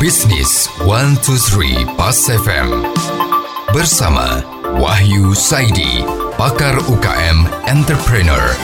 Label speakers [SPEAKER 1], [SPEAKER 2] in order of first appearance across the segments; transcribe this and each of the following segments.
[SPEAKER 1] Bisnis 123 Pas FM Bersama Wahyu Saidi, pakar UKM Entrepreneur.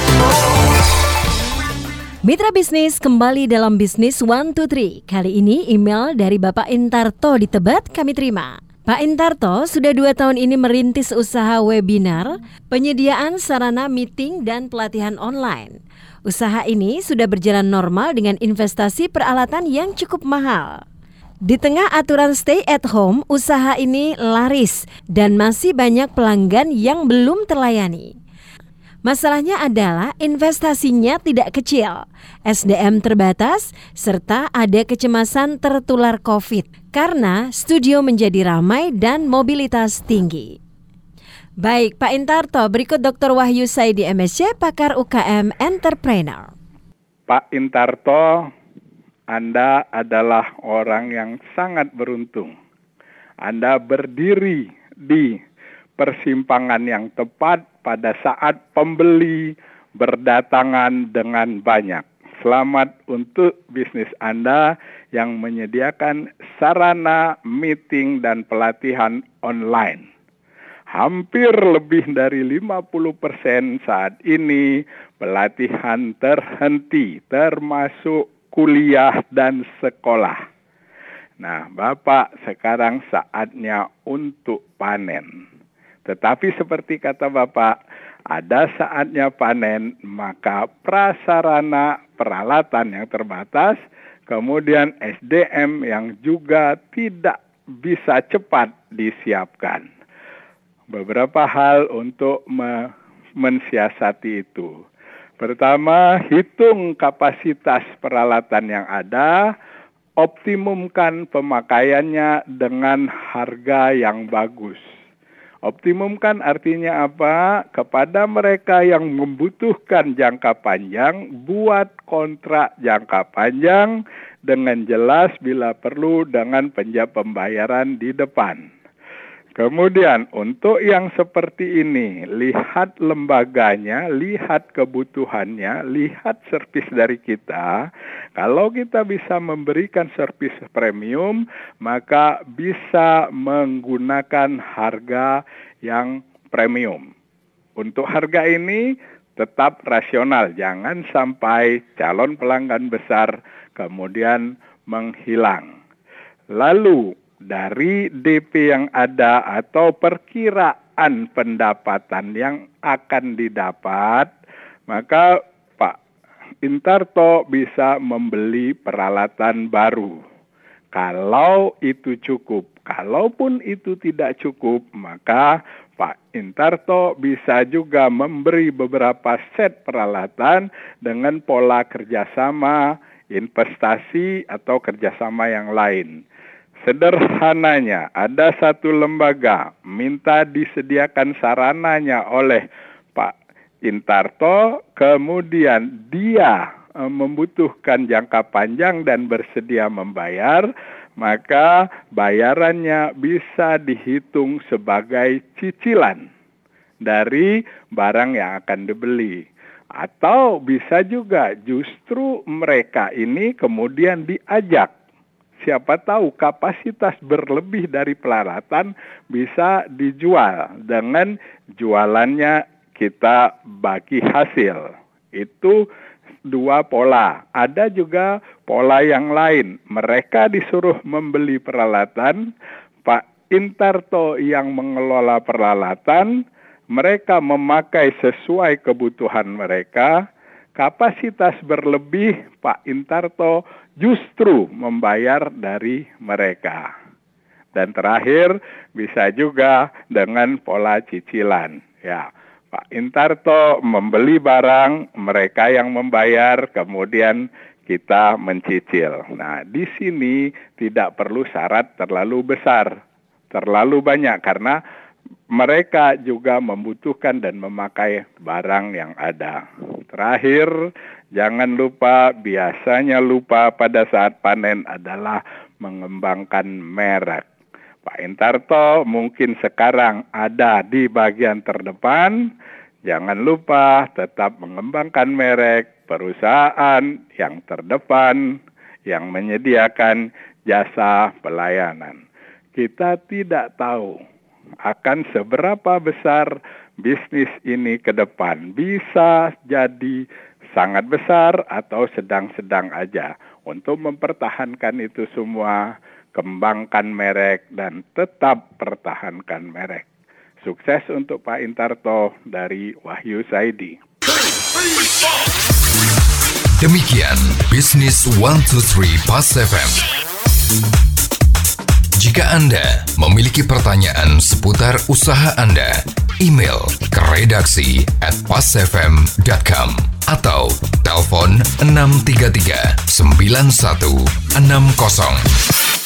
[SPEAKER 2] Mitra bisnis kembali dalam bisnis 123. Kali ini email dari Bapak Intarto di Tebet kami terima. Pak Intarto sudah dua tahun ini merintis usaha webinar, penyediaan sarana meeting dan pelatihan online. Usaha ini sudah berjalan normal dengan investasi peralatan yang cukup mahal. Di tengah aturan stay at home, usaha ini laris dan masih banyak pelanggan yang belum terlayani. Masalahnya adalah investasinya tidak kecil, SDM terbatas, serta ada kecemasan tertular COVID karena studio menjadi ramai dan mobilitas tinggi. Baik, Pak Intarto, berikut Dr. Wahyu Saidi MSC, pakar UKM Entrepreneur.
[SPEAKER 3] Pak Intarto, anda adalah orang yang sangat beruntung. Anda berdiri di persimpangan yang tepat pada saat pembeli berdatangan dengan banyak. Selamat untuk bisnis Anda yang menyediakan sarana meeting dan pelatihan online. Hampir lebih dari 50% saat ini pelatihan terhenti termasuk kuliah dan sekolah. Nah, Bapak, sekarang saatnya untuk panen. Tetapi seperti kata Bapak, ada saatnya panen, maka prasarana peralatan yang terbatas, kemudian SDM yang juga tidak bisa cepat disiapkan. Beberapa hal untuk me mensiasati itu. Pertama, hitung kapasitas peralatan yang ada, optimumkan pemakaiannya dengan harga yang bagus. Optimumkan artinya apa? Kepada mereka yang membutuhkan jangka panjang, buat kontrak jangka panjang dengan jelas bila perlu dengan penjab pembayaran di depan. Kemudian untuk yang seperti ini, lihat lembaganya, lihat kebutuhannya, lihat servis dari kita. Kalau kita bisa memberikan servis premium, maka bisa menggunakan harga yang premium. Untuk harga ini tetap rasional, jangan sampai calon pelanggan besar kemudian menghilang. Lalu dari DP yang ada atau perkiraan pendapatan yang akan didapat, maka Pak Intarto bisa membeli peralatan baru. Kalau itu cukup, kalaupun itu tidak cukup, maka Pak Intarto bisa juga memberi beberapa set peralatan dengan pola kerjasama, investasi, atau kerjasama yang lain. Sederhananya, ada satu lembaga minta disediakan sarananya oleh Pak Intarto, kemudian dia e, membutuhkan jangka panjang dan bersedia membayar, maka bayarannya bisa dihitung sebagai cicilan dari barang yang akan dibeli. Atau bisa juga justru mereka ini kemudian diajak siapa tahu kapasitas berlebih dari peralatan bisa dijual dengan jualannya kita bagi hasil. Itu dua pola. Ada juga pola yang lain. Mereka disuruh membeli peralatan, Pak Intarto yang mengelola peralatan, mereka memakai sesuai kebutuhan mereka, kapasitas berlebih Pak Intarto justru membayar dari mereka. Dan terakhir bisa juga dengan pola cicilan. Ya, Pak Intarto membeli barang, mereka yang membayar, kemudian kita mencicil. Nah, di sini tidak perlu syarat terlalu besar, terlalu banyak karena mereka juga membutuhkan dan memakai barang yang ada. Terakhir, jangan lupa biasanya lupa pada saat panen adalah mengembangkan merek. Pak Intarto mungkin sekarang ada di bagian terdepan, jangan lupa tetap mengembangkan merek perusahaan yang terdepan yang menyediakan jasa pelayanan. Kita tidak tahu akan seberapa besar bisnis ini ke depan. Bisa jadi sangat besar atau sedang-sedang aja. Untuk mempertahankan itu semua, kembangkan merek dan tetap pertahankan merek. Sukses untuk Pak Intarto dari Wahyu Saidi.
[SPEAKER 1] Demikian Bisnis 123 Pas FM. Jika Anda memiliki pertanyaan seputar usaha Anda, email ke redaksi at pasfm.com atau telepon 633 9160.